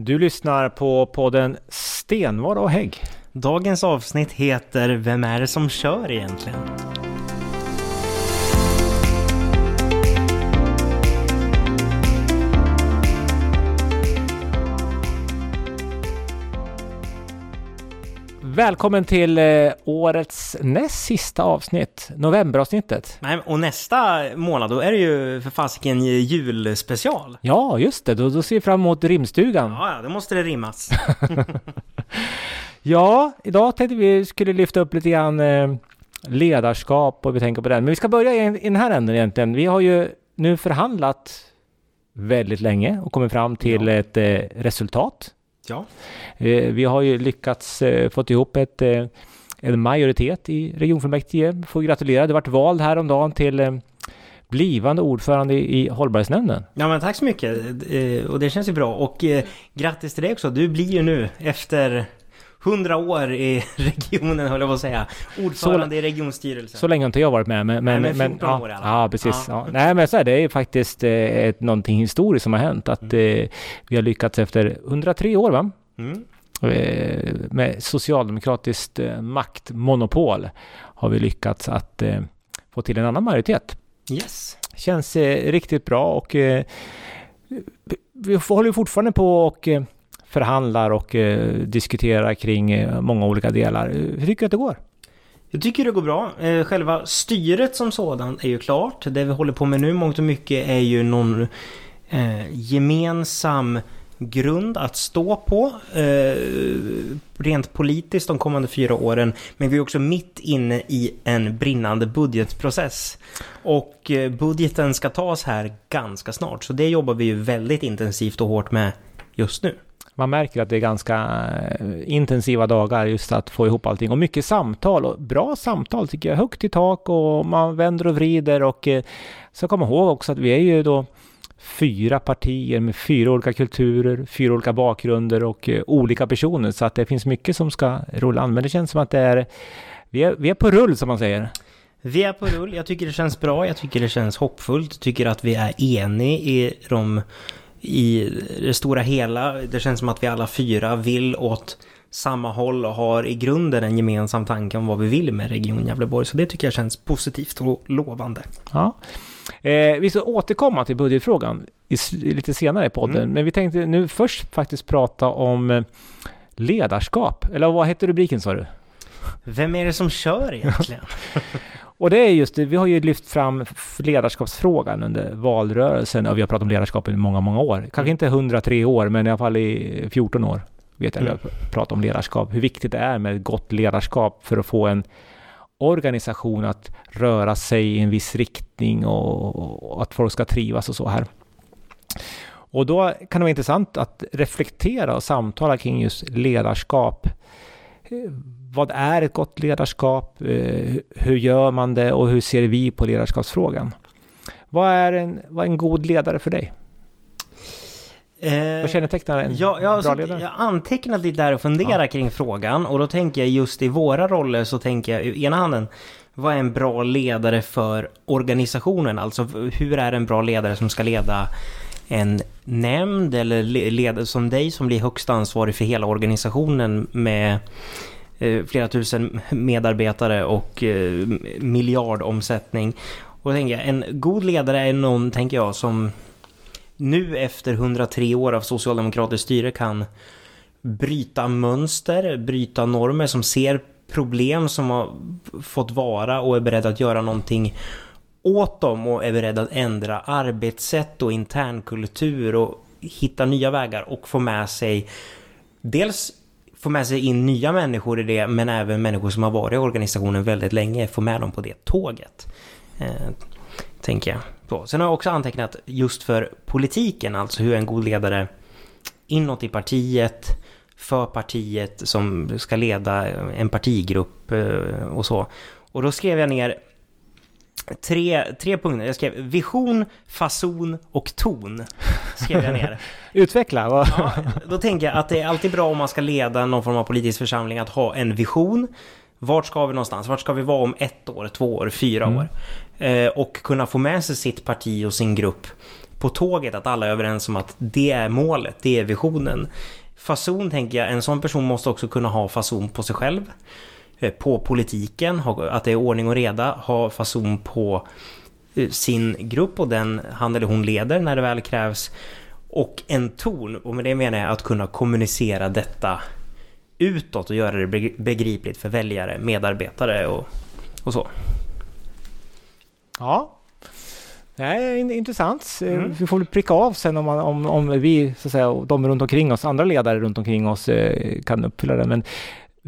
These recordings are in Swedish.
Du lyssnar på podden Stenvara och Hägg. Dagens avsnitt heter Vem är det som kör egentligen? Välkommen till eh, årets näst sista avsnitt, novemberavsnittet. Nej, och nästa månad då är det ju för fasiken julspecial. Ja, just det. Då, då ser vi fram emot rimstugan. Ja, ja, då måste det rimmas. Ja, idag tänkte vi skulle lyfta upp lite grann eh, ledarskap och vi tänker på den. Men vi ska börja i, i den här änden egentligen. Vi har ju nu förhandlat väldigt länge och kommit fram till Ja. ett eh, resultat. Ja. Eh, vi har ju lyckats eh, fått ihop ett, eh, en majoritet i regionfullmäktige. Får gratulera. Det vart val häromdagen till blivande ordförande i, hållbarhetsnämnden. Ja, men tack så mycket. Och det känns ju bra. Och grattis till dig också. Du blir ju nu efter 100 år i regionen, höll jag på att säga. Ordförande i regionstyrelsen. Så länge har inte jag varit med. Men, men, Nej, men 14 ja, år i alla fall. Ja, precis. Ja. Ja. Nej, men så är det. Är faktiskt eh, ett, någonting historiskt som har hänt. Att Mm. eh, vi har lyckats efter 103 år, va? Mm. Eh, med socialdemokratiskt eh, maktmonopol har vi lyckats att eh, få till en annan majoritet. Yes. Känns eh, riktigt bra och eh, vi håller fortfarande på och förhandlar och eh, diskuterar kring eh, många olika delar. Hur tycker du att det går? Jag tycker det går bra. Eh, Själva styret som sådant är ju klart. Det vi håller på med nu mångt och mycket är ju någon eh, gemensam grund att stå på eh, rent politiskt de kommande fyra åren. Men vi är också mitt inne i en brinnande budgetprocess. Och eh, budgeten ska tas här ganska snart. Så det jobbar vi ju väldigt intensivt och hårt med just nu. Man märker att det är ganska eh, intensiva dagar just att få ihop allting och mycket samtal och bra samtal tycker jag. Högt i tak och man vänder och vrider och eh, så komma ihåg också att vi är ju då fyra partier med fyra olika kulturer, fyra olika bakgrunder och eh, olika personer så att det finns mycket som ska rulla an. Men det känns som att det är vi är, vi är på rull som man säger. Vi är på rull, jag tycker det känns bra, jag tycker det känns hoppfullt, jag tycker att vi är eniga i de i det stora hela. Det känns som att vi alla fyra vill åt samma håll och har i grunden en gemensam tanke om vad vi vill med Region Gävleborg. Så det tycker jag känns positivt och lovande. Ja. Eh, vi ska återkomma till budgetfrågan i, lite senare i podden, Mm. men vi tänkte nu först faktiskt prata om eh, ledarskap. Eller vad heter rubriken sa du? Vem är det som kör egentligen? Och det är just det, vi har ju lyft fram ledarskapsfrågan under valrörelsen och vi har pratat om ledarskap i många, många år. Kanske Mm. inte 103 år, men i alla fall i 14 år vet jag vi Mm. har pr- pratat om ledarskap. Hur viktigt det är med ett gott ledarskap för att få en organisation att röra sig i en viss riktning och, och att folk ska trivas och så här. Och då kan det vara intressant att reflektera och samtala kring just ledarskap. Eh, Vad är ett gott ledarskap? Eh, Hur gör man det och hur ser vi på ledarskapsfrågan? Vad är en, vad är en god ledare för dig? Eh, Vad kännetecknar en Ja, jag, har bra ledare? jag har antecknat lite där och funderar kring frågan och då tänker jag just i våra roller så tänker jag i ena handen vad är en bra ledare för organisationen? Alltså hur är en bra ledare som ska leda en nämnd eller ledare som dig som blir högst ansvarig för hela organisationen med eh, flera tusen medarbetare och eh, miljardomsättning. Och då tänker jag, en god ledare är någon, tänker jag, som nu efter 103 år av socialdemokratiskt styre kan bryta mönster, bryta normer, som ser problem som har fått vara och är beredd att göra någonting åt dem och är beredd att ändra arbetssätt och internkultur och hitta nya vägar och få med sig dels få med sig in nya människor i det men även människor som har varit i organisationen väldigt länge, få med dem på det tåget. Eh, tänker jag på. Sen har jag också antecknat just för politiken, alltså hur en god ledare inåt i partiet, för partiet som ska leda en partigrupp eh, och så. Och då skrev jag ner tre, tre punkter. Jag skrev vision, fason och ton. Skrev jag ner. Utveckla! Vad? Ja, då tänker jag att det är alltid bra om man ska leda någon form av politisk församling att ha en vision. Vart ska vi någonstans? Vart ska vi vara om ett år, två år, fyra Mm. år? Eh, och kunna få med sig sitt parti och sin grupp på tåget, att alla är överens om att det är målet, det är visionen. Fason tänker jag, en sån person måste också kunna ha fason på sig själv. Eh, på politiken, att det är ordning och reda, ha fason på eh, sin grupp och den han eller hon leder när det väl krävs. Och en ton, och med det menar jag att kunna kommunicera detta utåt och göra det begripligt för väljare, medarbetare och, och så. Ja, det är intressant. Eh, mm. Vi får väl pricka av sen om, man, om, om vi, så att säga, de runt omkring oss, andra ledare runt omkring oss kan uppfylla det. Men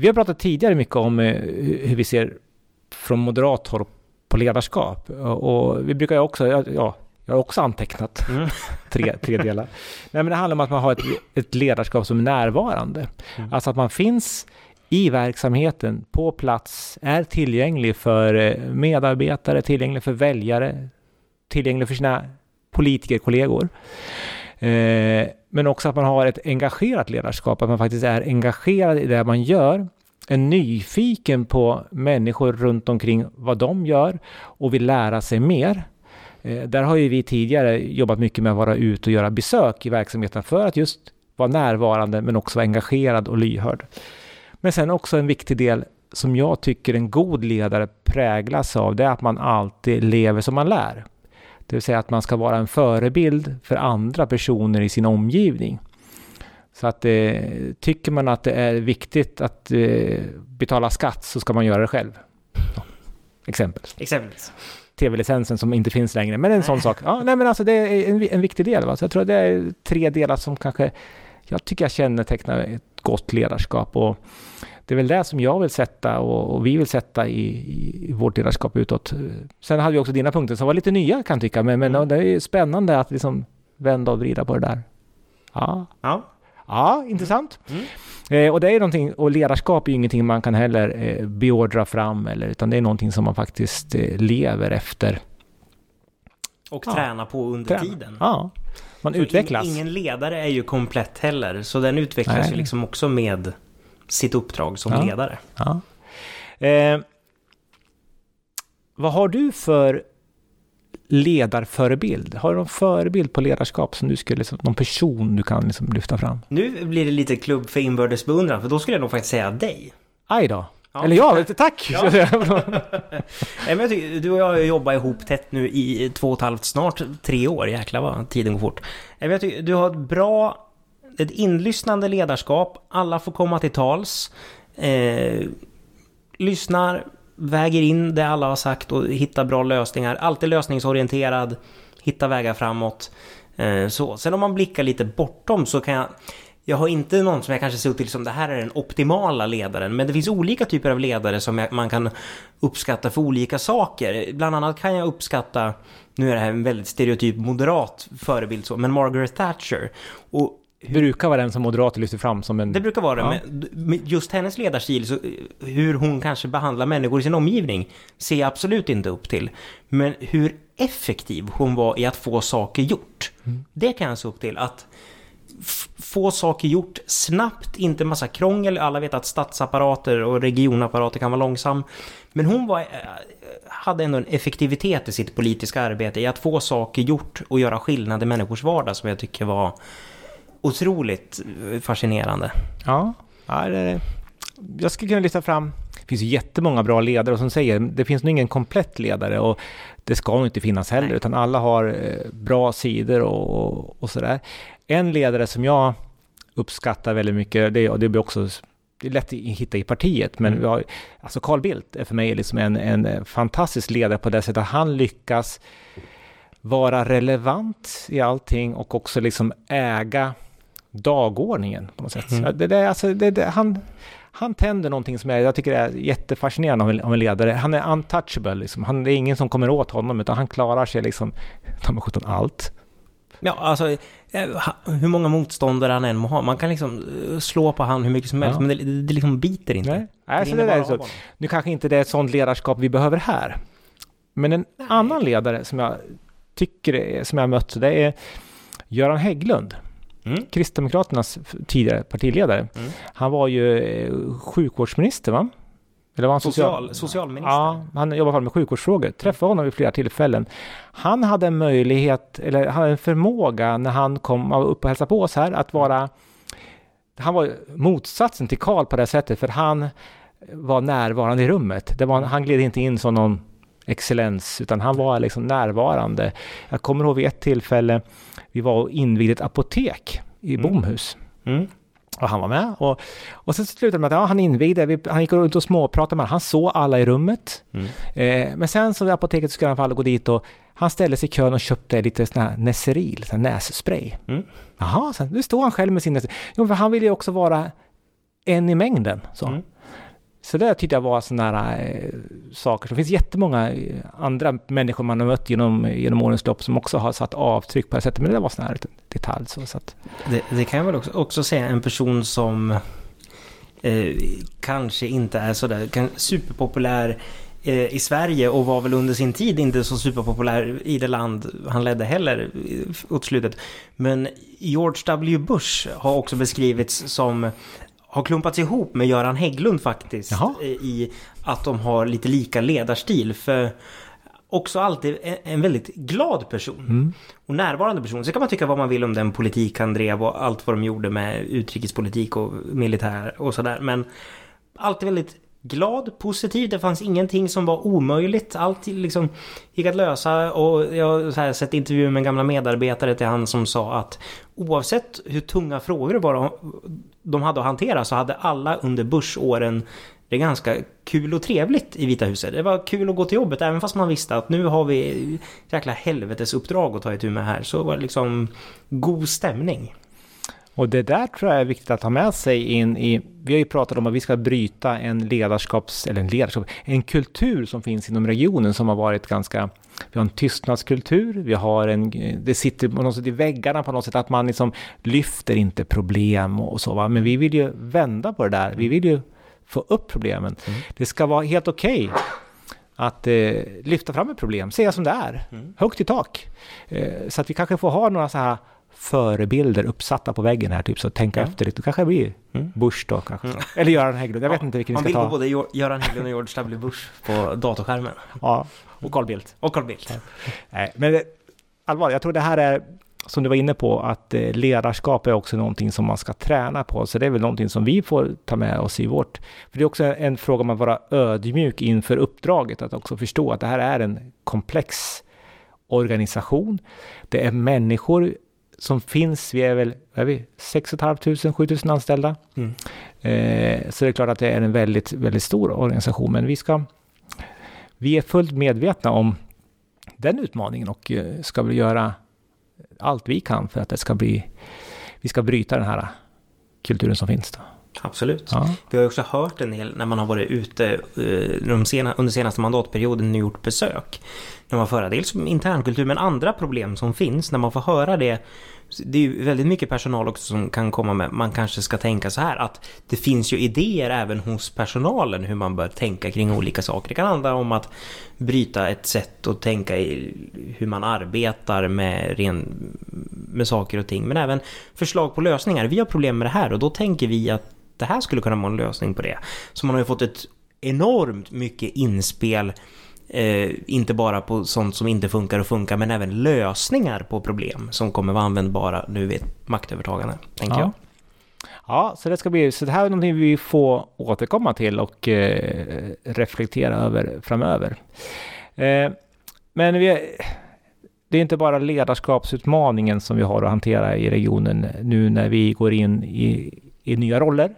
vi har pratat tidigare mycket om eh, hur vi ser från moderat håll på ledarskap. Och vi brukar ju också, ja, jag har också antecknat mm. tre, tre delar. Nej, men det handlar om att man har ett, ett ledarskap som är närvarande. Mm. Alltså att man finns i verksamheten, på plats, är tillgänglig för eh, medarbetare, tillgänglig för väljare, tillgänglig för sina politikerkollegor. Eh, men också att man har ett engagerat ledarskap, att man faktiskt är engagerad i det man gör, är nyfiken på människor runt omkring vad de gör och vill lära sig mer. Eh, där har ju vi tidigare jobbat mycket med att vara ute och göra besök i verksamheten för att just vara närvarande men också vara engagerad och lyhörd. Men sen också en viktig del som jag tycker en god ledare präglas av, det är att man alltid lever som man lär. Det vill säga att man ska vara en förebild för andra personer i sin omgivning. Så att eh, tycker man att det är viktigt att eh, betala skatt så ska man göra det själv. Ja. Exempel. Exempelvis. TV-licensen som inte finns längre, men en nej. sån sak. Ja, nej, men alltså det är en, en viktig del. Va? Så jag tror att det är tre delar som kanske jag tycker jag kännetecknar ett gott ledarskap. Och det är väl det som jag vill sätta och, och vi vill sätta i, i, vårt ledarskap utåt. Sen hade vi också dina punkter som var lite nya kan jag tycka, men, men mm. det är spännande att liksom vända och vrida på det där. Ja, ja. ja intressant. Mm. Eh, och det är någonting, och ledarskap är ju ingenting man kan heller eh, beordra fram, eller, utan det är någonting som man faktiskt eh, lever efter. Och ja. träna på under träna. tiden. Ja, man Så utvecklas. Ingen ledare är ju komplett heller, så den utvecklas Nej. ju liksom också med sitt uppdrag som ja. ledare. Ja. Eh, vad har du för ledarförebild? Har du någon förebild på ledarskap som du skulle, någon person du kan liksom lyfta fram? Nu blir det lite klubb för inbördes beundran, för då skulle jag nog faktiskt säga dig. Aj då. Ja. Eller jag, tack! Ja. men jag tycker, du och jag har jobbat ihop tätt nu i två och ett halvt, snart tre år. Jäklar vad tiden går fort. Jag tycker, du har ett bra ett inlyssnande ledarskap, alla får komma till tals, eh, lyssnar, väger in det alla har sagt och hittar bra lösningar, alltid lösningsorienterad, hitta vägar framåt. Eh, så. Sen om man blickar lite bortom så kan jag jag har inte någon som jag kanske ser till som det här är den optimala ledaren, men det finns olika typer av ledare som man kan uppskatta för olika saker. Bland annat kan jag uppskatta, nu är det här en väldigt stereotyp moderat förebild så, men Margaret Thatcher. Och brukar vara den som moderater lyfter fram som en... Det brukar vara det, ja. men just hennes ledarstil, så hur hon kanske behandlar människor i sin omgivning, ser jag absolut inte upp till. Men hur effektiv hon var i att få saker gjort, mm. det kan jag se upp till. Att få saker gjort snabbt, inte massa krångel. Alla vet att statsapparater och regionapparater kan vara långsam. Men hon var, eh, hade ändå en effektivitet i sitt politiska arbete i att få saker gjort och göra skillnad i människors vardag som jag tycker var otroligt fascinerande. Ja, det, jag skulle kunna lyfta fram det finns jättemånga bra ledare och som säger, det finns nog ingen komplett ledare och det ska nog inte finnas heller, Nej. utan alla har eh, bra sidor och, och, sådär. En ledare som jag uppskattar väldigt mycket, det, och det blir också det är lätt att hitta i partiet, men mm. vi har, alltså Carl Bildt är för mig liksom en, en fantastisk ledare på det sättet att han lyckas vara relevant i allting och också liksom äga dagordningen på något sätt. Mm. Det, det, alltså, det, det, han, han tänder någonting som jag, jag tycker är jättefascinerande av en, av en ledare. Han är untouchable, liksom. han, det är ingen som kommer åt honom, utan han klarar sig liksom, ta sjutton allt. Ja, alltså eh, hur många motståndare han än må ha. Man kan liksom eh, slå på han hur mycket som helst, ja. men det, det liksom biter inte. Nej, alltså det, det är så. Nu kanske inte det är ett sånt ledarskap vi behöver här. Men en Nej. annan ledare som jag tycker som jag mött, det är Göran Hägglund. Mm. Kristdemokraternas tidigare partiledare. Mm. Han var ju eh, sjukvårdsminister va? Eller var han social, socialminister? Ja, han jobbar med sjukvårdsfrågor. Träffade honom vid flera tillfällen. Han hade en möjlighet, eller hade en förmåga när han kom upp och hälsade på oss här, att vara... Han var motsatsen till Karl på det sättet, för han var närvarande i rummet. Det var, han gled inte in som någon excellens, utan han var liksom närvarande. Jag kommer ihåg vid ett tillfälle, vi var och invigde ett apotek i mm. Bomhus. Mm. Och han var med. Och, och sen slutade det med att ja, han invigde, han gick runt och småpratade med Han såg alla i rummet. Mm. Eh, men sen så vid apoteket skulle han fall gå dit och han ställde sig i kön och köpte lite sån här Neseril, sån här nässpray. Mm. Jaha, sen, nu står han själv med sin Neseril. Jo, för han ville ju också vara en i mängden. Så. Mm. Så det tyckte jag var sådana här eh, saker. Så det finns jättemånga eh, andra människor man har mött genom, genom årens lopp som också har satt avtryck på det sättet. Men det var sådana här detalj. Så, så att. det, det, kan jag väl också, också säga en person som eh, kanske inte är sådär kan, superpopulär eh, i Sverige och var väl under sin tid inte så superpopulär i det land han ledde heller åt slutet. Men George W. Bush har också beskrivits som har klumpats ihop med Göran Hägglund faktiskt. Jaha. I att de har lite lika ledarstil. För också alltid en väldigt glad person. Mm. Och närvarande person. Så kan man tycka vad man vill om den politik han drev och allt vad de gjorde med utrikespolitik och militär och sådär. Men alltid väldigt glad, positiv. Det fanns ingenting som var omöjligt. Allt liksom gick att lösa och jag har sett intervjuer med gamla medarbetare till han som sa att oavsett hur tunga frågor var de hade att hantera så hade alla under börsåren det är ganska kul och trevligt i Vita huset. Det var kul att gå till jobbet även fast man visste att nu har vi jäkla helvetes uppdrag att ta itu med här. Så var det liksom god stämning. Och det där tror jag är viktigt att ha med sig in i, vi har ju pratat om att vi ska bryta en ledarskaps, eller en ledarskap, en kultur som finns inom regionen som har varit ganska, vi har en tystnadskultur, vi har en, det sitter på något sätt i väggarna på något sätt att man liksom lyfter inte problem och så va, men vi vill ju vända på det där, vi vill ju få upp problemen. Mm. Det ska vara helt okej okay att eh, lyfta fram ett problem, säga som det är, mm. högt i tak. Eh, så att vi kanske får ha några så här förebilder uppsatta på väggen här, typ, så tänka ja. efter lite. kanske blir mm. Bush då kanske. Mm. Eller Göran Hägglund, jag vet inte vilken vi ska ta. Man vill på både Göran Hägglund och George W. Bush på datorskärmen. Ja, och Carl Bildt. Och Carl Bildt. Nej, men allvarligt, jag tror det här är, som du var inne på, att eh, ledarskap är också någonting som man ska träna på. Så det är väl någonting som vi får ta med oss i vårt... För det är också en fråga om att vara ödmjuk inför uppdraget, att också förstå att det här är en komplex organisation. Det är människor som finns, vi är väl är vi, 6 500, 7 000 anställda. Mm. Eh, så det är klart att det är en väldigt, väldigt stor organisation, men vi ska vi är fullt medvetna om den utmaningen och eh, ska väl göra allt vi kan för att det ska bli, vi ska bryta den här kulturen som finns. Då. Absolut. Ja. Vi har också hört en del när man har varit ute eh, de sena, under senaste mandatperioden och gjort besök. När man får höra dels internkultur men andra problem som finns när man får höra det. Det är ju väldigt mycket personal också som kan komma med, man kanske ska tänka så här att det finns ju idéer även hos personalen hur man bör tänka kring olika saker. Det kan handla om att bryta ett sätt att tänka i hur man arbetar med, ren, med saker och ting. Men även förslag på lösningar. Vi har problem med det här och då tänker vi att det här skulle kunna vara en lösning på det. Så man har ju fått ett enormt mycket inspel Eh, inte bara på sånt som inte funkar och funkar men även lösningar på problem som kommer vara användbara nu vid ett maktövertagande, tänker ja. jag. Ja, så det ska bli, så det här är någonting vi får återkomma till och eh, reflektera över framöver. Eh, men vi, det är inte bara ledarskapsutmaningen som vi har att hantera i regionen nu när vi går in i, i nya roller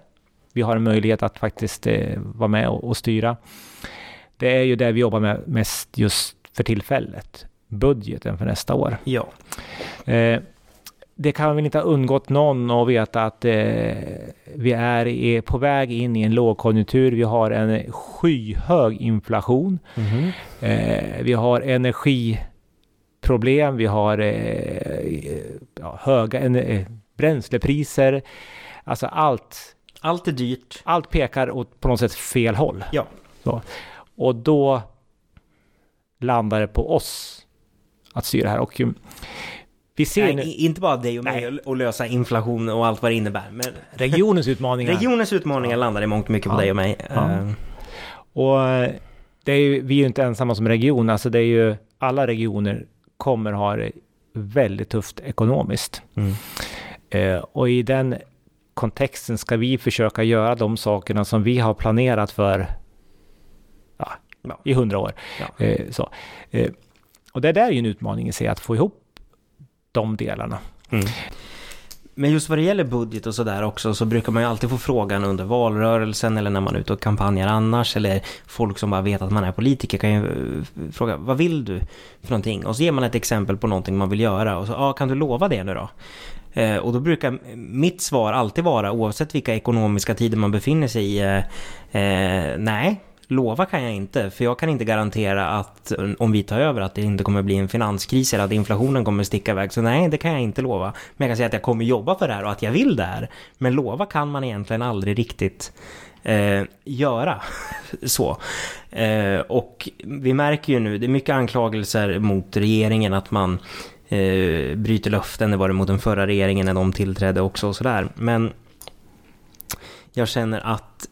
vi har en möjlighet att faktiskt eh, vara med och, och, styra. Det är ju det vi jobbar med mest just för tillfället. Budgeten för nästa år. Ja. Eh, det kan väl inte ha undgått någon att veta att eh, vi är, är på väg in i en lågkonjunktur. Vi har en skyhög inflation. Mm. Eh, vi har energiproblem. Vi har eh, ja, höga eh, bränslepriser. Alltså allt allt är dyrt. Allt pekar åt på något sätt fel håll. Ja. Så. Och då landar det på oss att styra här. Och um, vi ser Nej, nu... inte bara dig och mig att lösa inflation och allt vad det innebär. Men regionens utmaningar. regionens utmaningar ja. landar i mångt och mycket på ja. dig och mig. Ja. Uh. Och eh, det är ju, vi är ju inte ensamma som region, alltså det är ju alla regioner kommer ha det väldigt tufft ekonomiskt. Mm. Eh, och i den kontexten ska vi försöka göra de sakerna som vi har planerat för ja, Ja. i hundra år. Ja. Eh, så. Eh, och det där är ju en utmaning i sig, att få ihop de delarna. Mm. Men just vad det gäller budget och sådär också så brukar man ju alltid få frågan under valrörelsen eller när man är ute och kampanjar annars eller folk som bara vet att man är politiker kan ju eh, fråga vad vill du för någonting? Och så ger man ett exempel på någonting man vill göra och så ja, kan du lova det nu då? Eh, och då brukar mitt svar alltid vara oavsett vilka ekonomiska tider man befinner sig i eh, eh nej, Lova kan jag inte, för jag kan inte garantera att om vi tar över att det inte kommer bli en finanskris eller att inflationen kommer sticka iväg. Så nej, det kan jag inte lova. Men jag kan säga att jag kommer jobba för det här och att jag vill det här. Men lova kan man egentligen aldrig riktigt eh, göra. så. Eh, och vi märker ju nu, det är mycket anklagelser mot regeringen att man eh, bryter löften. Det var det mot den förra regeringen när de tillträdde också och sådär. Men jag känner att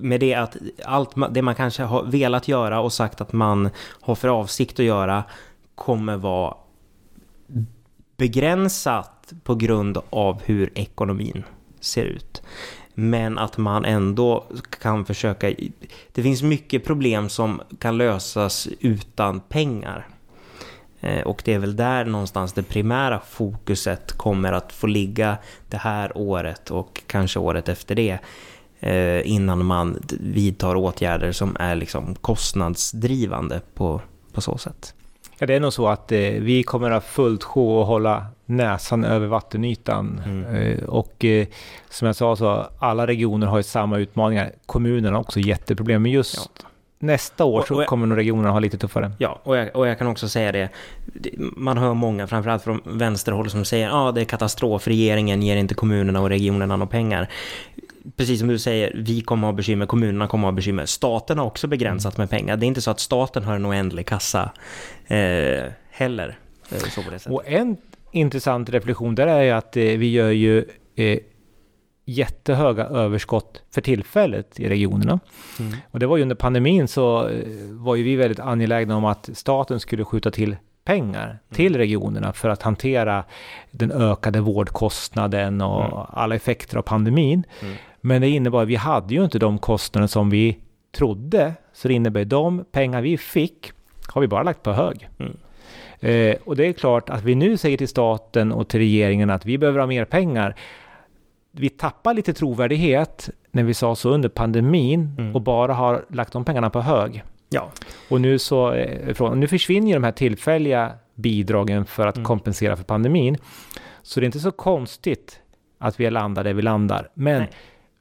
med det att allt det man kanske har velat göra och sagt att man har för avsikt att göra kommer vara begränsat på grund av hur ekonomin ser ut. Men att man ändå kan försöka... Det finns mycket problem som kan lösas utan pengar. Eh, och det är väl där någonstans det primära fokuset kommer att få ligga det här året och kanske året efter det innan man vidtar åtgärder som är liksom kostnadsdrivande på, på så sätt. Ja, det är nog så att eh, vi kommer att fullt sjå och hålla näsan över vattenytan. Mm. Eh, och eh, som jag sa så alla regioner har ju samma utmaningar. Kommunerna har också jätteproblem. Men just Ja. nästa år Och- så och jag- kommer nog regionerna ha lite tuffare. Ja, och jag, och jag kan också säga det. det- Man hör många, framförallt från vänsterhåll, som säger att ah, det är katastrof, regeringen ger inte kommunerna och regionerna några pengar. Precis som du säger, vi kommer ha bekymmer, kommunerna kommer ha bekymmer. Staten har också begränsat med pengar. Det är inte så att staten har en oändlig kassa eh, heller. Och en intressant reflektion där är ju att eh, vi gör ju eh, jättehöga överskott för tillfället i regionerna. Mm. Och det var ju under pandemin så eh, var ju vi väldigt angelägna om att staten skulle skjuta till pengar till regionerna för att hantera den ökade vårdkostnaden och Mm. alla effekter av pandemin. Mm. Men det innebar att vi hade ju inte de kostnader som vi trodde. Så det innebär de pengar vi fick har vi bara lagt på hög. Mm. Eh, och det är klart att vi nu säger till staten och till regeringen att vi behöver ha mer pengar. Vi tappar lite trovärdighet när vi sa så under pandemin Mm. och bara har lagt de pengarna på hög. Ja, Och nu, så, eh, nu försvinner ju de här tillfälliga bidragen för att Mm. kompensera för pandemin. Så det är inte så konstigt att vi landar där vi landar. Men Nej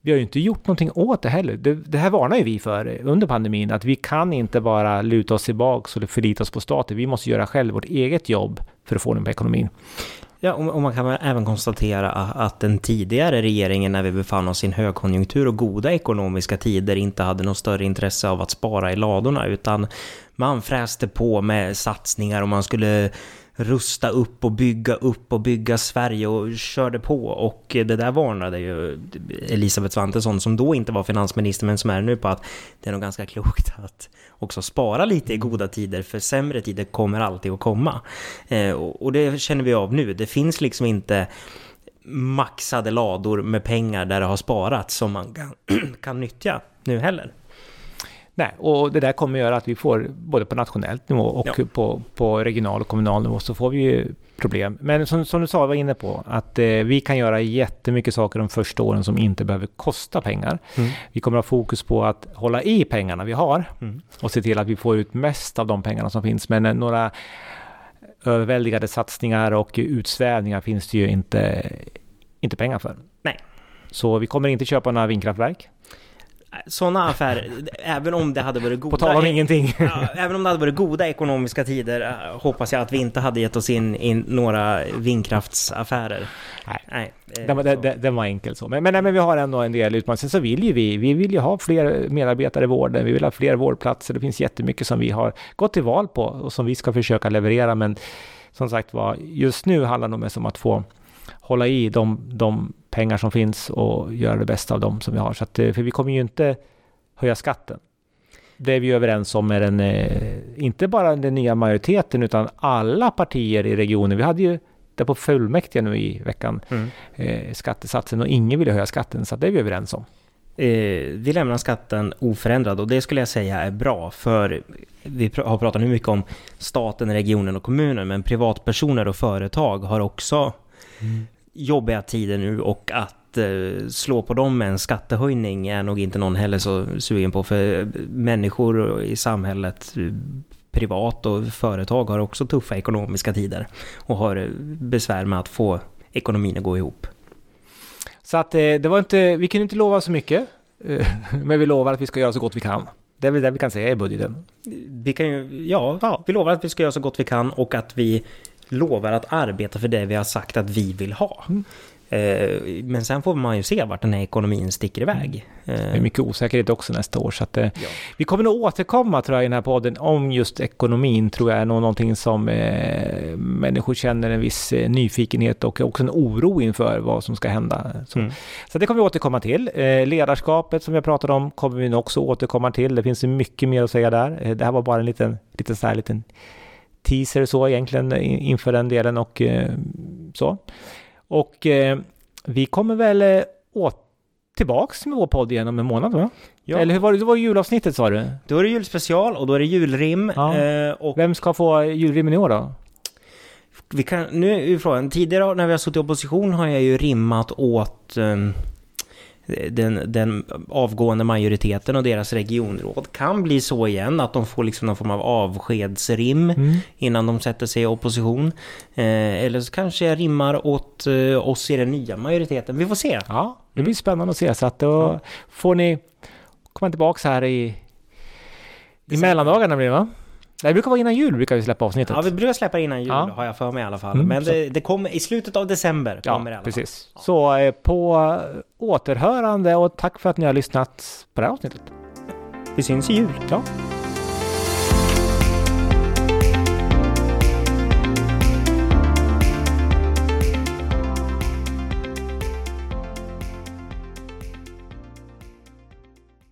vi har ju inte gjort någonting åt det heller. Det, det här varnar ju vi för under pandemin, att vi kan inte bara luta oss tillbaka och förlita oss på staten. Vi måste göra själv vårt eget jobb för att få den på ekonomin. Ja, och man kan väl även konstatera att den tidigare regeringen när vi befann oss i en högkonjunktur och goda ekonomiska tider inte hade något större intresse av att spara i ladorna utan man fräste på med satsningar och man skulle rusta upp och bygga upp och bygga Sverige och körde på och det där varnade ju Elisabeth Svantesson som då inte var finansminister men som är nu på att det är nog ganska klokt att också spara lite i goda tider för sämre tider kommer alltid att komma. Eh, och, och det känner vi av nu. Det finns liksom inte maxade lador med pengar där det har sparats som man kan, kan nyttja nu heller. Nej, och det där kommer göra att vi får både på nationellt nivå och Ja. på, på regional och kommunal nivå så får vi ju problem. Men som, som du sa, var inne på, att eh, vi kan göra jättemycket saker de första åren som inte behöver kosta pengar. Mm. Vi kommer ha fokus på att hålla i pengarna vi har Mm. och se till att vi får ut mest av de pengarna som finns. Men eh, några överväldigade satsningar och utsvävningar finns det ju inte, inte pengar för. Nej. Så vi kommer inte köpa några vindkraftverk. Sådana affärer, även om det hade varit goda... På tal om ingenting. Ja, även om det hade varit goda ekonomiska tider eh, hoppas jag att vi inte hade gett oss in i några vindkraftsaffärer. Nej. Nej. eh, Den var, den, så. den- var enkel så. Men, men, nej, men vi har ändå en del utmaningar. Sen så vill ju vi, vi vill ju ha fler medarbetare i vården. Vi vill ha fler vårdplatser. Det finns jättemycket som vi har gått till val på och som vi ska försöka leverera. Men som sagt var, just nu handlar det mest om att få hålla i de, de pengar som finns och göra det bästa av dem som vi har. Så att, eh, för vi kommer ju inte höja skatten. det är vi överens om är den, eh, inte bara den nya majoriteten utan alla partier i regionen. Vi hade ju det på fullmäktige nu i veckan, Mm. eh, skattesatsen och ingen ville höja skatten så det är vi överens om. Vi lämnar skatten oförändrad och det skulle jag säga är bra för vi har pratat nu mycket om staten, regionen och kommunen men privatpersoner och företag har också jobbiga tider nu och att eh, slå på dem med en skattehöjning är nog inte någon heller så sugen på för människor i samhället eh, privat och företag har också tuffa ekonomiska tider och har eh, besvär med att få ekonomin att gå ihop. Så att eh, det var inte, vi kunde inte lova så mycket, eh, men vi lovar att vi ska göra så gott vi kan. Det är väl det vi kan säga i budgeten. Vi kan ju, ja, vi lovar att vi ska göra så gott vi kan och att vi lovar att arbeta för det vi har sagt att vi vill ha. Eh, Men sen får man ju se vart den här ekonomin sticker iväg. Det Eh, är mycket osäkerhet också nästa år. Så att, eh, Ja. Vi kommer nog återkomma tror jag i den här podden om just ekonomin tror jag är nog någonting som eh, människor känner en viss nyfikenhet och också en oro inför vad som ska hända. Så, Mm. så det kommer vi återkomma till. Eh, ledarskapet som jag pratade om kommer vi nog också återkomma till. Det finns mycket mer att säga där. Det här var bara en liten, liten, så här, liten teaser så egentligen in- inför den delen och eh, så. Och eh, vi kommer väl eh, åt tillbaks med vår podd igen om en månad va? Ja. Eller hur var det? Det var julavsnittet sa du? Då är det julspecial och då är det julrim. Ja. Och Vem ska få julrimmen i år då? vi kan, nu är ju frågan, tidigare när vi har suttit i opposition har jag ju rimmat åt eh, den, den avgående majoriteten och deras regionråd. Kan bli så igen att de får liksom någon form av avskedsrim innan de sätter sig i opposition. Eh, eller så kanske jag rimmar åt eh, oss i den nya majoriteten. Vi får se. Ja, det blir spännande att se. Så att då får ni komma tillbaka här i, i mellandagarna blir det va? Det brukar vara innan jul brukar vi släppa avsnittet. Ja, vi brukar släppa innan jul Ja. har jag för mig i alla fall. Mm, Men det, det kommer i slutet av december. Ja, kommer det i alla fall. precis. Så eh, på eh, återhörande och tack för att ni har lyssnat på det här avsnittet. Vi syns i jul. Ja,